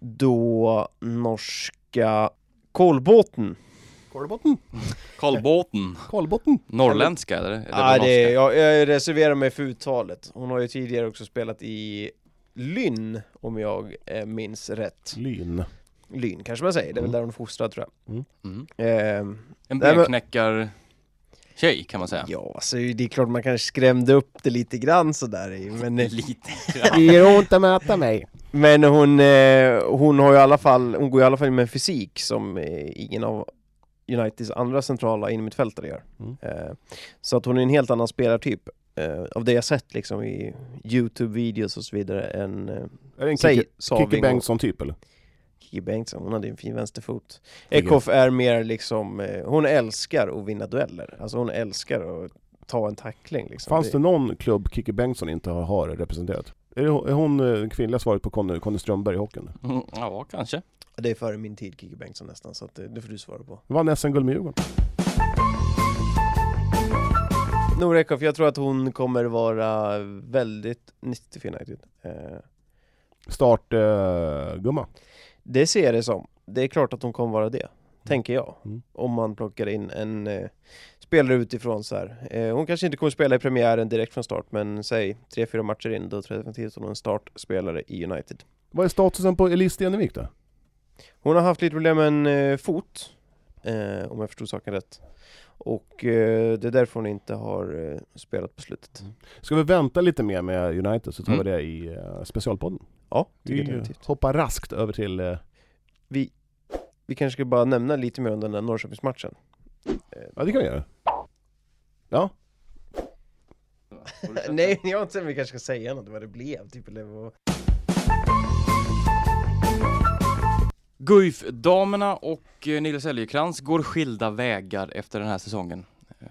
då norska Kolbåten.
Kolbotten.
Karlbåten.
Kolbotten.
Norrländska eller? eller
Ah, det,
norska?
jag, jag reserverar mig för uttalet. Hon har ju tidigare också spelat i Lynn, om jag eh, minns rätt.
Lyn.
Lynn kanske man säger, det är väl
Mm.
där hon är fostrad tror
Mm.
jag. Eh,
En
Nej,
benknäckar tjej kan man säga.
ja, alltså det är klart man kanske skrämde upp det lite grann sådär i, men,
Lite.
Det gör ont att möta mig.
men hon, eh, hon har ju i alla fall, hon går i alla fall med en fysik som eh, ingen av Uniteds andra centrala innermittfältare gör.
Mm.
Eh, så att hon är en helt annan spelartyp. Eh, av det jag sett liksom i Youtube-videos och så vidare än eh,
Är det en
Säg
Kikki,
Saving
Kikki
och-
Bengtsson typ eller?
Kiki Bengtsson, hon hade ju en fin vänsterfot.
Tycker
Ekhoff är mer liksom, hon älskar att vinna dueller. Alltså hon älskar att ta en tackling liksom.
Fanns det någon klubb Kikki Bengtsson inte har- representerat? Är, det, är hon kvinnliga svaret på Conny, Conny Strömberg i hockeyn?
Mm, Ja, kanske.
Det är före min tid Kiki Bengtsson nästan, så det, det får du svara på.
Vann SM-guld med Djurgården.
Nora Ekhoff, jag tror att hon kommer vara väldigt nyttig för United. Eh,
Start eh, gumma.
det ser jag det som. Det är klart att hon kommer vara det, tänker jag.
Mm.
Om man plockar in en eh, spelare utifrån så här. Eh, hon kanske inte kommer spela i premiären direkt från start, men säg tre fyra matcher in, då tror jag definitivt hon är en startspelare i United.
Vad är statusen på Elise Stenevik då?
Hon har haft lite problem med en eh, fot, eh, om jag förstod saken rätt. Och eh, det är därför hon inte har eh, spelat på slutet.
Ska vi vänta lite mer med United så tar
Mm.
vi det i uh, specialpodden.
Ja, det är
Vi
definitivt.
hoppar raskt över till... eh,
Vi, vi kanske ska bara nämna lite mer om den där Norrköpingsmatchen.
ja det kan vi göra. Ja,
Nej, jag har inte vi kanske ska säga något vad det blev. Typ, eller vad...
Guif-damerna och eh, Nils Elgekrans går skilda vägar efter den här säsongen eh,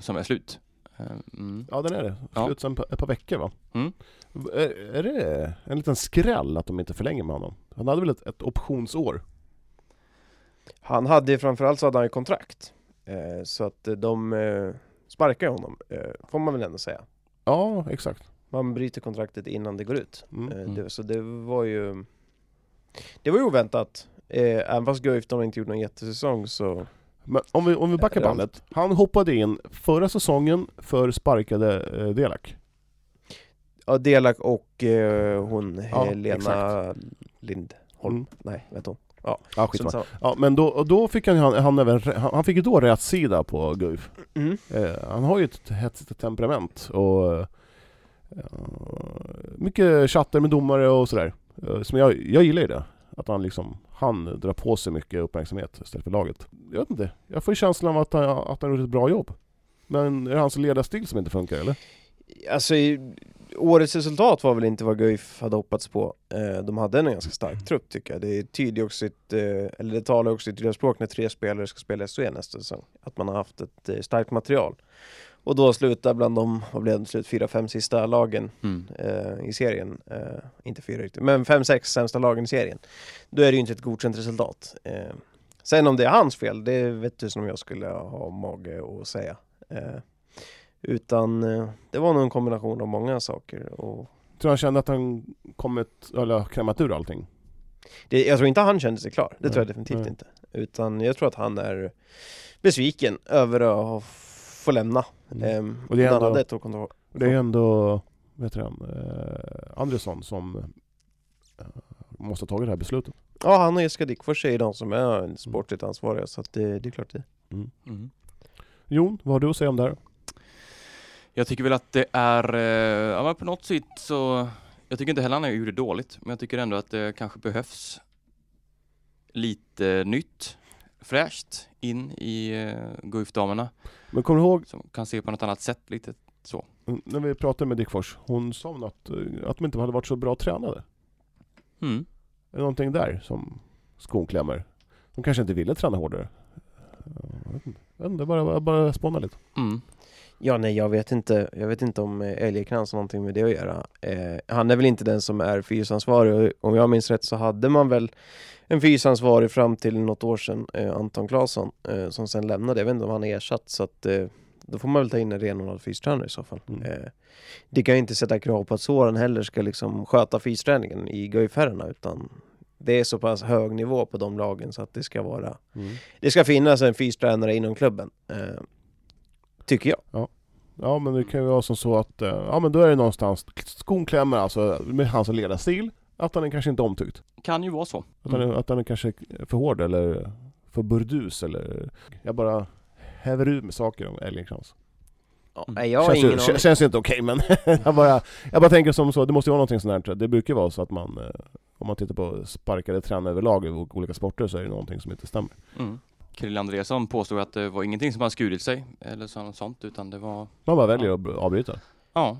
som är slut. Eh, mm.
ja den är det. Slut sen på ett par veckor va?
Mm.
Är, är det en liten skräll att de inte förlänger med honom? Han hade väl ett, ett optionsår?
Han hade ju framförallt så hade han ju kontrakt. Eh, så att de eh, sparkar honom, eh, får man väl ändå säga.
Ja, exakt.
Man bryter kontraktet innan det går ut.
Mm.
Mm.
det, så det var ju Det var ju oväntat. Eh, även fast Guif de inte gjorde någon jättesäsong så
Men om vi, om vi backar
Ja.
bandet. Han hoppade in förra säsongen för sparkade eh, Delak.
Ja, Delak och eh, hon
Ja,
Helena
exakt.
Lindholm.
Mm.
Nej, vet hon.
Ja,
Strunt
skitsamma.
samma.
Ja, men då, då fick han, han, han, även, han, han fick ju då rätt sida på Guif.
Mm.
Eh, han har ju ett hetsigt temperament och eh, mycket chatter med domare och sådär. Eh, som jag, jag gillar ju det. Att han liksom, han drar på sig mycket uppmärksamhet istället för laget. Jag vet inte, jag får ju känslan av att han, att han har gjort ett bra jobb. Men är det hans ledarstil som inte funkar eller?
Alltså, årets resultat var väl inte vad Guif hade hoppats på. Eh, de hade en ganska stark trupp tycker jag. Det tyder ju också sitt, eh, eller det talar också sitt tydliga språk när tre spelare ska spela i SHE nästa säsong. Att man har haft ett eh, starkt material. Och då sluta bland de, vad blev det, slut, fyra, fem sista lagen
Mm.
eh, i serien. Eh, inte fyra riktigt, men fem, sex sämsta lagen i serien. Då är det ju inte ett godkänt resultat. Eh, sen om det är hans fel, det vet du som om jag skulle ha mage att säga. Eh, utan eh, det var nog en kombination av många saker. Och
Tror han kände att han kommit, eller krämat ur allting?
det, jag tror inte han kände sig klar, det
Nej,
tror jag definitivt
nej.
inte. Utan jag tror att han är besviken över att ha få lämna.
Mm.
Eh,
Och det är ändå-
hade ett år
det är ändå, vet du han, eh, Andresson som eh, måste ha tagit det här beslutet.
Ja, han och Jessica Dickfors är de som är sportligt ansvariga, så att det, det är klart det.
Mm.
Jon, vad har du att säga om det här?
Jag tycker väl att det är, eh, ja men på något sätt så, jag tycker inte heller han gjorde det dåligt, men jag tycker ändå att det kanske behövs lite nytt, fräscht in i eh, Guif-damerna
Men kommer du ihåg,
som kan se på något annat sätt lite så.
mm, när vi pratade med Dick Fors, hon sa något, eh, att de inte hade varit så bra tränade.
Mm.
Är det någonting där som skon klämmer? De kanske inte ville träna hårdare? Jag vet inte, jag bara, bara spåna lite.
Mm.
Ja, nej, jag vet inte. Jag vet inte om eh, Älgekrans har någonting med det att göra. Eh, han är väl inte den som är fysansvarig. Om jag minns rätt så hade man väl en fysansvarig fram till något år sedan, eh, Anton Claesson, eh, som sen lämnade. Jag vet inte om han är ersatt, så att eh, då får man väl ta in en renodlad fystränare i så fall.
Mm.
Eh, det kan ju inte sätta krav på att Soran heller ska liksom sköta fysträningen i Guif-herrarna, utan det är så pass hög nivå på de lagen så att det ska vara det ska finnas en fystränare inom klubben. Eh, tycker jag.
Ja men det kan ju vara som så att, eh, ja men då är det någonstans, skon klämmer alltså med hans ledarstil, att han är kanske inte omtyckt.
Kan ju vara så.
Att han, är, att han är kanske för hård eller för burdus eller... Jag bara häver ur med saker om Älgekrans.
Ja,
Mm.
nej, jag
känns,
ingen
ju, känns, ju inte okej men jag, bara, jag bara tänker som så, det måste ju vara någonting sånt här, det brukar vara så att man eh, Om man tittar på sparkade tränare överlag i olika sporter så är det någonting som inte stämmer.
Mm. Krill Andreasson påstod att det var ingenting som hade skurit sig eller så- något sånt utan det var,
Man bara väljer att avbryta.
ja,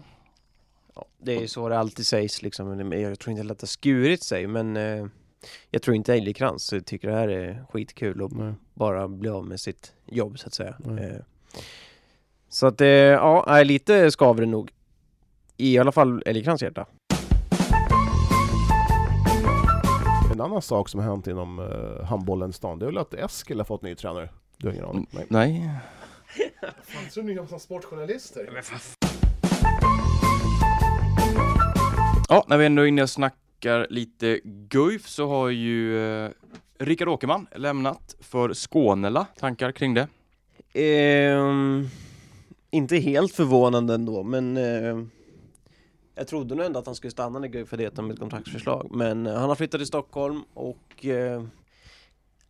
Ja, det är ju så det alltid sägs liksom. Jag tror inte att det har skurit sig, men eh, jag tror inte Älgekrans tycker det här är skitkul och
Nej.
bara bli av med sitt jobb så att säga. Eh, så att eh, ja, lite skaver det nog. I alla fall Älgekrans hjärta.
En annan sak som har hänt inom uh, handbollen i stan, det är väl att Eskil har fått ny tränare? Du har ingen aning? Nej.
nej.
Fan, tror ni som sportjournalister?
Ja, när vi ändå är inne och snackar lite Guif så har ju eh, Rickard Åkerman lämnat för Skånela. Tankar kring det?
Ehm, inte helt förvånande ändå, men eh, jag trodde nog ändå att han skulle stanna i Guif med ett kontraktsförslag. Men eh, han har flyttat till Stockholm och eh,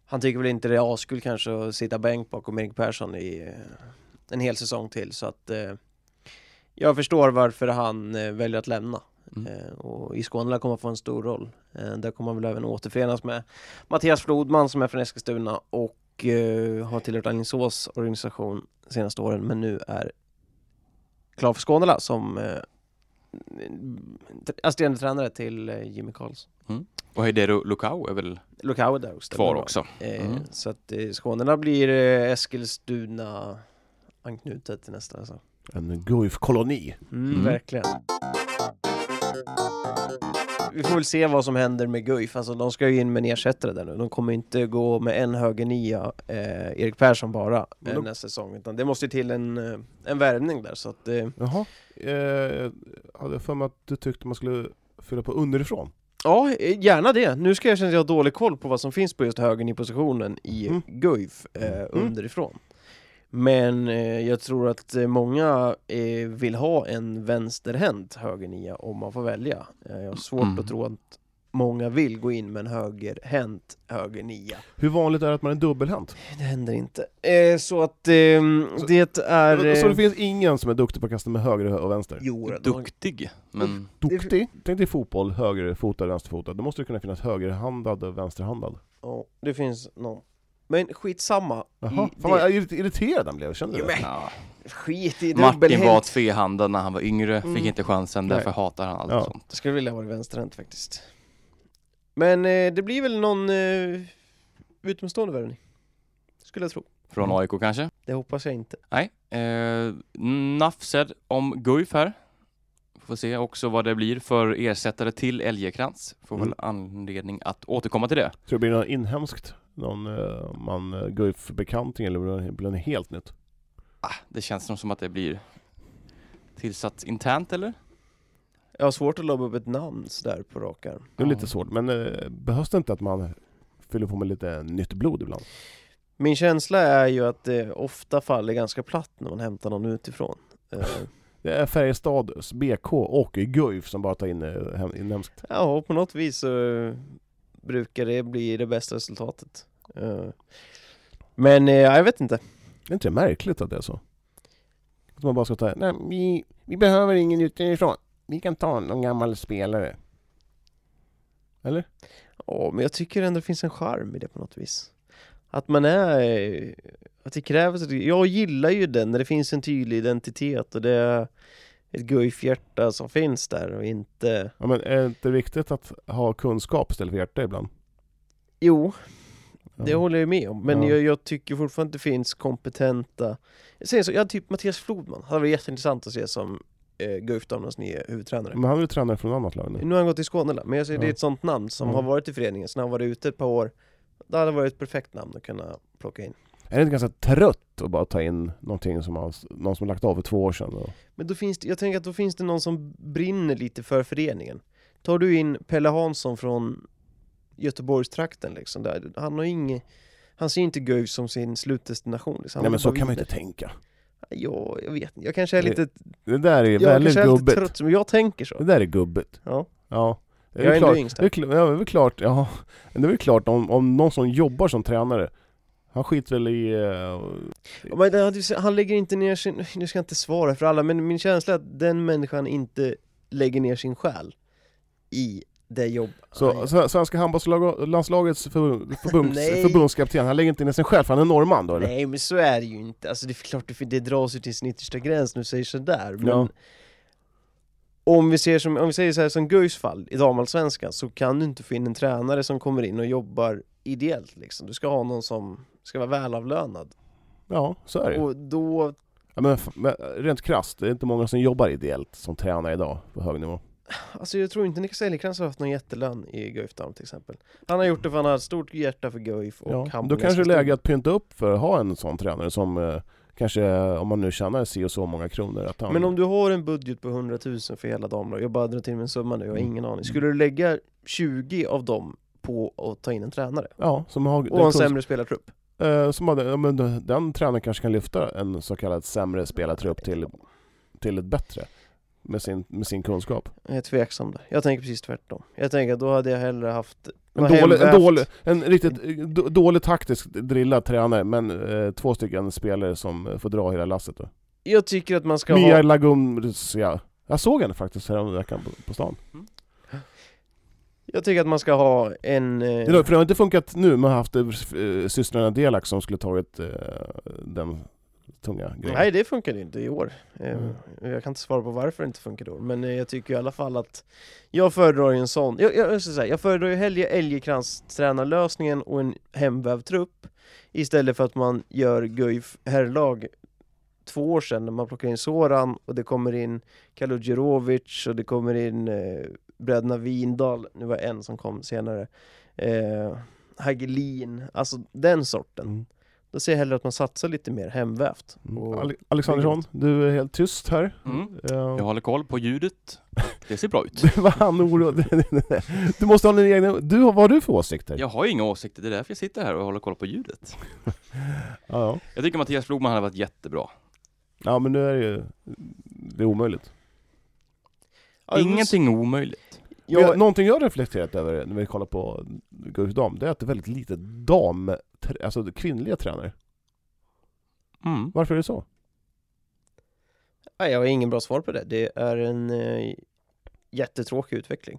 han tycker väl inte det är askul kanske att sitta bänk bakom Erik Persson i eh, en hel säsong till. Så att eh, jag förstår varför han eh, väljer att lämna.
Mm.
Eh, och i Skåne kommer han få en stor roll. Där kommer han väl även återförenas med Mattias Flodman som är från Eskilstuna och har tillhört Alingsås organisation senaste åren men nu är klar för Skånela som assisterande tränare till eh, Jimmy Karlsson.
Och Heidero Lukau är väl
Lukau där också.
kvar också.
Eh,
Mm.
Så att eh, Skånela blir eh, Eskilstuna anknutet till nästa alltså.
En Guif-koloni.
Mm,
Mm.
Verkligen. Vi får väl se vad som händer med Guif, alltså de ska ju in med en ersättare där nu. De kommer inte gå med en högernia, eh, Erik Persson bara, eh,
de-
nästa säsong. Utan det måste ju till en, eh, en värvning där så att eh,
Jaha. Eh, hade jag för mig att du tyckte man skulle fylla på underifrån?
Ja, eh, gärna det. Nu ska jag känna att jag har dålig koll på vad som finns på just högern i positionen i
Mm.
Guif eh,
Mm.
underifrån. Men eh, jag tror att eh, många eh, vill ha en vänsterhänt högernia om man får välja. Eh, jag har svårt
Mm.
att tro att många vill gå in med en högerhänt högernia.
Hur vanligt är det att man är dubbelhänt?
Det händer inte. Eh, så att ehm,
Så-
det är...
Så det
eh,
finns ingen som är duktig på att kasta med höger och vänster?
Jo,
Duktig, men
Duktig? Tänk dig fotboll, högerfotad, vänsterfotad. Då måste det kunna finnas högerhandad och vänsterhandad.
ja, det finns någon. Men skitsamma.
Jaha, fan
det-
vad irrit- irriterad han blev, kände du det?
ja.
Skit i
Martin
dubbelhänt.
var tvehändad när han var yngre,
Mm.
fick inte chansen,
Nej.
därför hatar han allt
Ja.
sånt.
Jag skulle vilja vara vänsterhänt faktiskt. Men eh, det blir väl någon eh, utomstående värvning. Skulle jag tro.
Från
Mm.
AIK kanske?
Det hoppas jag inte.
Nej. Eh, nafsed om Guif här. Får se också vad det blir för ersättare till Älgekrans. Får
Mm.
väl anledning att återkomma till det.
Tror det blir något inhemskt? Någon uh, man uh, Guif-bekanting eller blir det- helt nytt?
Ah, det känns nog som att det blir tillsatt internt eller?
Jag har svårt att lobba upp ett namn där på rak arm.
Det är lite svårt, men uh, behövs det inte att man fyller på med lite nytt blod ibland?
Min känsla är ju att det ofta faller ganska platt när man hämtar någon utifrån. Eh,
Det är Färjestads BK och Guif som bara tar in hem- inhemskt.
ja, och på något vis så eh, brukar det bli det bästa resultatet. Eh, men eh, jag vet inte.
Är inte det märkligt att det är så? Att man bara ska ta, nej vi, vi behöver ingen utifrån. Vi kan ta någon gammal spelare. Eller?
Ja, men jag tycker ändå det finns en charm i det på något vis. Att man är... eh, Att det krävs... Jag gillar ju den när det finns en tydlig identitet och det är ett Guif-hjärta som finns där och inte...
Ja, men är det inte viktigt att ha kunskap istället för hjärta ibland?
Jo,
Ja.
det håller jag med om. Men
Ja.
jag, jag tycker fortfarande att det finns kompetenta... Jag så, jag typ Mattias Flodman. Det hade varit jätteintressant att se som eh, Guif Damlarnas nya huvudtränare.
Men han är ju tränare från annat lag nu.
Nu har han gått till Skåne men jag säger det är
Ja.
ett sånt namn som
Ja.
har varit i föreningen, sen har han varit ute ett par år. Det hade varit ett perfekt namn att kunna plocka in.
Är det inte ganska trött att bara ta in någonting som har, någon som lagt av för två år sedan? Och,
Men då finns det, jag tänker att då finns det någon som brinner lite för föreningen. Tar du in Pelle Hansson från Göteborgstrakten liksom, där, han har inget han ser inte Guif som sin slutdestination liksom. Han
nej men så kan man ju inte tänka.
Ja, jag vet inte. Jag kanske är
Det-
lite,
Det där är
jag
väldigt
kanske är lite
gubbigt.
trött, men jag tänker
Det
så.
där är gubbigt.
Ja.
Ja. Det
Jag är
väl
ändå
klart,
yngst
det
här.
är, ja, det är väl klart, ja. Det är väl klart om, om någon som jobbar som tränare, han skiter väl i...
Ja, Men hade, han lägger inte ner sin, nu ska jag inte svara för alla, men min känsla är att den människan inte lägger ner sin själ i det jobb han
så, Svenska handbollslandslagets för, förbunds, förbundskapten, han lägger inte ner sig själv för han är norrman då eller?
Nej men så är det ju inte, alltså det är klart det, det dras ju till sin yttersta gräns nu säger sådär men
Ja.
om, vi ser som, om vi säger så här som Guifs fall i damallsvenskan så kan du inte få in en tränare som kommer in och jobbar ideellt liksom. Du ska ha någon som ska vara välavlönad
Ja, så är det
och då,
ja, men, men Rent krasst, det är inte många som jobbar ideellt som tränare idag på hög nivå.
alltså jag tror inte Niklas Elgekrans har haft någon jättelön i Guif Dam till exempel. Han har gjort det för han har ett stort hjärta för Guif och
Ja, då kanske det är läge att pynta upp för att ha en sån tränare som eh, kanske, om man nu tjänar si och så många kronor, att han...
Men om du har en budget på 100 000 för hela damlag, jag bara drar till med en summa nu, jag har
Mm.
ingen aning. Skulle du lägga 20 av dem på att ta in en tränare?
Ja, som har...
Och en sämre spelartrupp?
Eh, som hade, ja, men den- den tränaren kanske kan lyfta en så kallad sämre spelartrupp till, till ett bättre. Med sin, med sin kunskap.
Jag är tveksam där. Jag tänker precis tvärtom. Jag tänker att då hade jag hellre haft...
En dålig, en, dålig, en riktigt eh, dålig taktisk drillad tränare, men eh, två stycken spelare som får dra hela lasset då.
Jag tycker att man ska
Mia
ha...
Lagumsia. Jag såg henne faktiskt häromveckan på, på stan.
Jag tycker att man ska ha en... Eh,
är- För det har inte funkat nu, man har haft eh, systrarna Delak som skulle tagit eh, den tunga grejen.
nej, det funkade inte i år. Eh,
Mm.
Jag kan inte svara på varför det inte funkade i år, men eh, jag tycker i alla fall att jag föredrar en sån... Jag, jag, jag, ska säga, jag föredrar ju Helge Elgekrans tränarlösningen och en hemvävd trupp istället för att man gör Guif herrlag två år sedan när man plockar in Soran och det kommer in Kaludjerovic och det kommer in eh, bröderna Vindal, nu var det en som kom senare, eh, Hagelin, alltså den sorten.
Mm.
Då ser jag hellre att man satsar lite mer hemvävt.
Mm.
Och-
Ale- Alexandersson, du är helt tyst här.
Mm.
Eh,
Jag håller koll på ljudet. Det ser bra ut.
Vad han orolig. Du måste ha din egen... Du, vad har du för åsikter?
Jag har inga åsikter, det är därför jag sitter här och håller koll på ljudet.
Ja, ja.
Jag tycker Mattias Flogman hade varit jättebra.
ja men nu är det ju... Det är omöjligt.
Ja,
Ingenting omöjligt.
Jag,
Jag,
någonting jag har reflekterat över när vi kollar på Guif dam, det är att det är väldigt lite dam... Alltså kvinnliga tränare.
Mm.
Varför är det så?
nej, jag har ingen bra svar på det. Det är en eh, jättetråkig utveckling.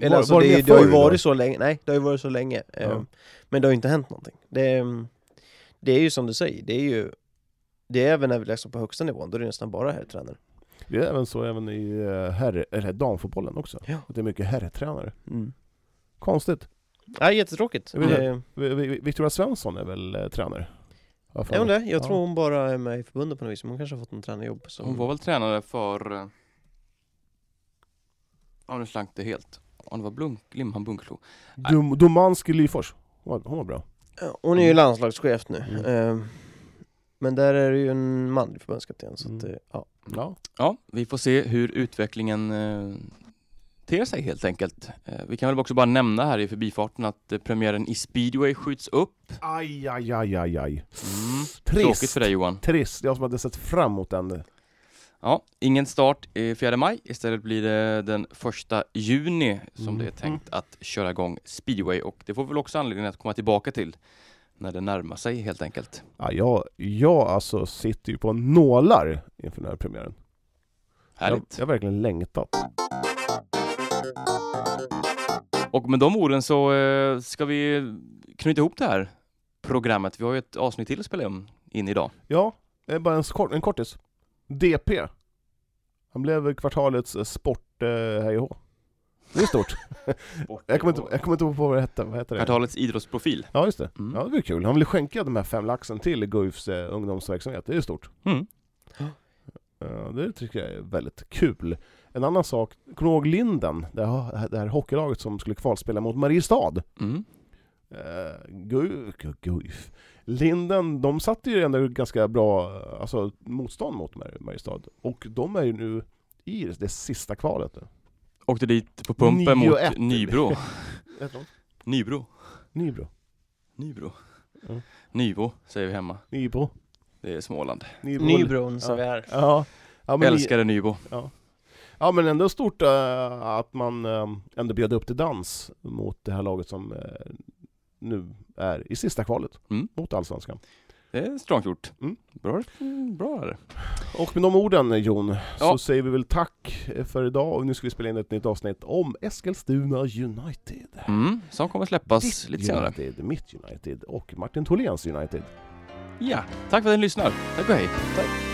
Eller alltså,
var
det,
mer
det har ju
förr då?
varit så länge, nej det har ju varit så länge. eh,
Ja.
Men det har ju inte hänt någonting. Det, är- det är ju som du säger, det är ju det är även när vi läser på högsta nivån, då är det nästan bara herrtränare.
Det är även så även i eh, herr, eller damfotbollen också.
Ja.
Att det är mycket herrtränare.
Mm.
Konstigt.
Nej, jättetråkigt.
Vet
Eh,
Vi- vi- Victoria Svensson är väl eh, tränare? Har jag för
Är hon det? Jag
Ja.
tror hon bara är med i förbundet på något vis, men hon kanske har fått en tränarjobb. Så.
Hon var väl tränare för... Ja, nu slank det helt. Ja, det var Blunk, Limhamn Bunkeflo.
Dum, Domanski Lyfors. Hon var, hon var bra.
Ja, Hon är ju landslagschef nu.
Mm.
Eh, Men där är det ju en manlig förbundskapten, så att,
Mm.
ja.
Ja.
Ja, vi får se hur utvecklingen eh, ter sig helt enkelt. Eh, vi kan väl också bara nämna här i förbifarten att eh, premiären i speedway skjuts upp.
Aj, aj, aj, aj, aj.
Mm.
Trist.
Tråkigt för dig Johan.
Trist. Jag som hade sett fram emot den.
Ja, ingen start i 4 maj. Istället blir det den första juni som
Mm.
det är tänkt att köra igång speedway och det får vi väl också anledning att komma tillbaka till när det närmar sig helt enkelt.
Ja, jag, jag alltså sitter ju på nålar inför den här premiären. Jag,
Härligt.
jag har verkligen längtat.
Och med de orden så eh, ska vi knyta ihop det här programmet. Vi har ju ett avsnitt till att spela om in idag.
Ja, är bara en, kort, en kortis. DP. Han blev kvartalets eh, sport eh, hej och hå. Det är stort. jag, kommer inte, jag kommer inte ihåg vad det hette. Vad heter det?
Kvartalets idrottsprofil.
Ja, just det.
Mm.
Ja, det blir kul. Han vill skänka de här fem laxen till Guifs eh, ungdomsverksamhet. Det är stort.
Mm.
Ja, det tycker jag är väldigt kul. En annan sak, kommer du ihåg Linden? Det här, det här hockeylaget som skulle kvalspela mot Mariestad.
Mm.
Uh, Guif, Guif. Linden, de satte ju ändå ganska bra eh, alltså, motstånd mot Mar- Mariestad. Och de är ju nu i det sista kvalet nu.
Åkte dit på pumpen
Nio
mot
ett.
Nybro. Nybro.
Nybro.
Nybro.
Ja.
Nybo säger vi hemma.
Nybro.
Det är Småland.
Nybro.
Nybron som vi är.
Ja. Ja men,
Älskade Nybo.
ja men ändå stort eh, att man eh, ändå bjöd upp till dans mot det här laget som eh, nu är i sista kvalet
Mm.
mot Allsvenskan.
Det är strångt gjort.
Mm.
Bra, mm, bra är.
Och med de orden Jon, så
Ja.
säger vi väl tack för idag och nu ska vi spela in ett nytt avsnitt om Eskilstuna United.
Mm, som kommer släppas
Ditt
lite senare.
United, mitt United och Martin Tholens United.
Ja, tack för att ni lyssnar. Tack och hej.
Tack.